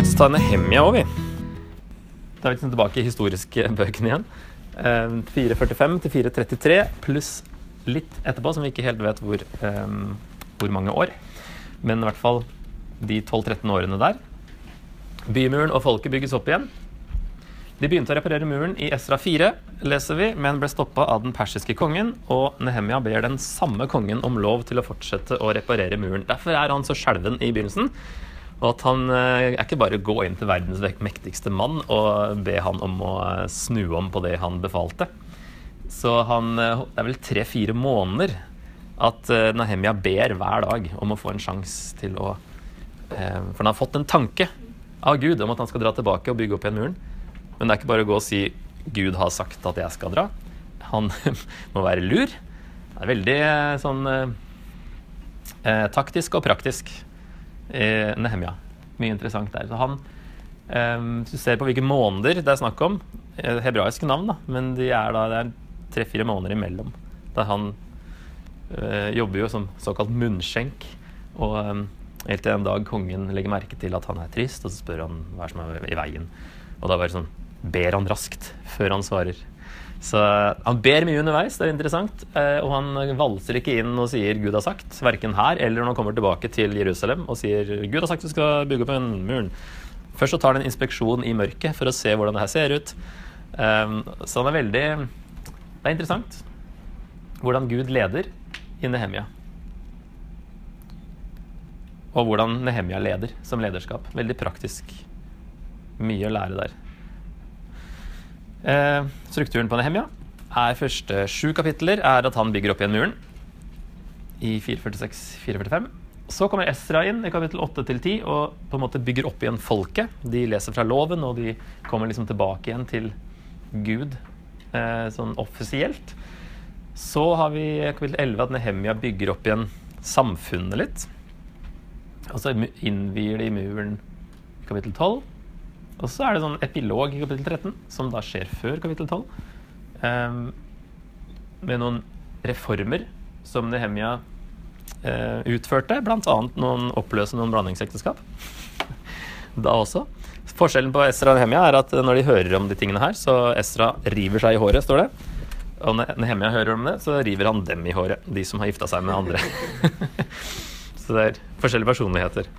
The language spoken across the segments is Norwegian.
ta Nehemia òg, vi. Da er vi liksom tilbake i historiske bøkene igjen. Eh, 445 til 433 pluss litt etterpå, som vi ikke helt vet hvor, um, hvor mange år. Men i hvert fall de 12-13 årene der. Bymuren og folket bygges opp igjen. De begynte å reparere muren i Esra 4, leser vi, men ble stoppa av den persiske kongen, og Nehemia ber den samme kongen om lov til å fortsette å reparere muren. Derfor er han så skjelven i begynnelsen. Og at han eh, er ikke bare gå inn til verdens mektigste mann og be han om å eh, snu om på det han befalte. Så han, eh, det er vel tre-fire måneder at Nahemia ber hver dag om å få en sjanse til å For han har fått en tanke av Gud om at han skal dra tilbake og bygge opp igjen muren. Men det er ikke bare å gå og si 'Gud har sagt at jeg skal dra'. Han må være lur. Det er veldig sånn taktisk og praktisk i Nehemia. Mye interessant der. Så han, um, hvis du ser på hvilke måneder det er snakk om, hebraiske navn, da, men de er da, det er tre-fire måneder imellom. Der han uh, jobber jo som såkalt munnskjenk. Og um, helt til en dag kongen legger merke til at han er trist, og så spør han hva som er i veien. Og da bare sånn ber han raskt før han svarer. Så han ber mye underveis, det er interessant. Eh, og han valser ikke inn og sier 'Gud har sagt', verken her eller når han kommer tilbake til Jerusalem og sier 'Gud har sagt du skal bygge opp en muren'. Først så tar han en inspeksjon i mørket for å se hvordan det her ser ut. Ehm, så han er veldig Det er interessant hvordan Gud leder i Nehemia. Og hvordan Nehemia leder som lederskap. Veldig praktisk. Mye å lære der. Eh, strukturen på Nehemia er første sju kapitler er at han bygger opp igjen muren i 446-445. Så kommer Esra inn i kapittel 8-10 og på en måte bygger opp igjen folket. De leser fra loven, og de kommer liksom tilbake igjen til Gud eh, sånn offisielt. Så har vi kapittel 11 at Nehemia bygger opp igjen samfunnet litt. Og så innvier de muren i kapittel 12. Og så er det sånn epilog i kapittel 13, som da skjer før kapittel 12. Um, ehm, med noen reformer som Nehemia uh, utførte, bl.a. noen oppløse noen blandingsekteskap. da også. Forskjellen på Esra og Nehemia er at når de hører om de tingene her, så Esra river seg i håret, står det. Og når Nehemia hører om det, så river han dem i håret. De som har gifta seg med andre. så det er forskjellige personligheter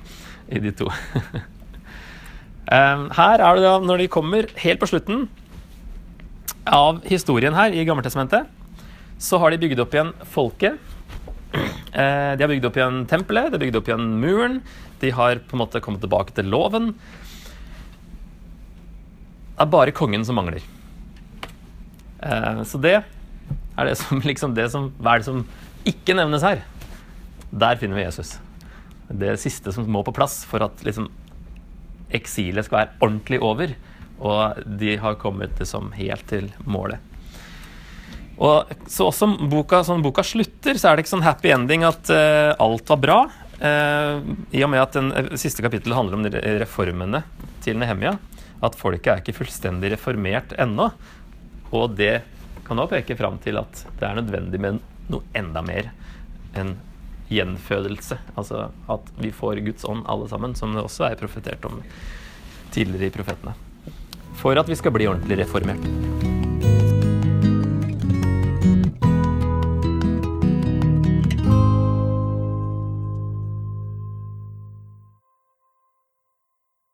i de to. Ehm, her er det da, når de kommer helt på slutten av historien her i Gammeltestamentet, så har de bygd opp igjen folket. Eh, de har bygd opp igjen tempelet, de har bygd opp igjen muren. De har på en måte kommet tilbake til loven. Det er bare kongen som mangler. Eh, så det er det som liksom det som, Hva er det som ikke nevnes her? Der finner vi Jesus. Det siste som må på plass for at liksom eksilet skal være ordentlig over. Og de har kommet liksom helt til målet. Og så også boka, sånn boka slutter, så er det ikke sånn happy ending at uh, alt var bra. Uh, I og med at den uh, siste kapittelet handler om reformene til Nehemia. At folket er ikke fullstendig reformert ennå. Og det kan også peke fram til at det er nødvendig med noe enda mer enn gjenfødelse. Altså at vi får Guds ånd alle sammen, som det også er profetert om tidligere i profetene. For at vi skal bli ordentlig reformert.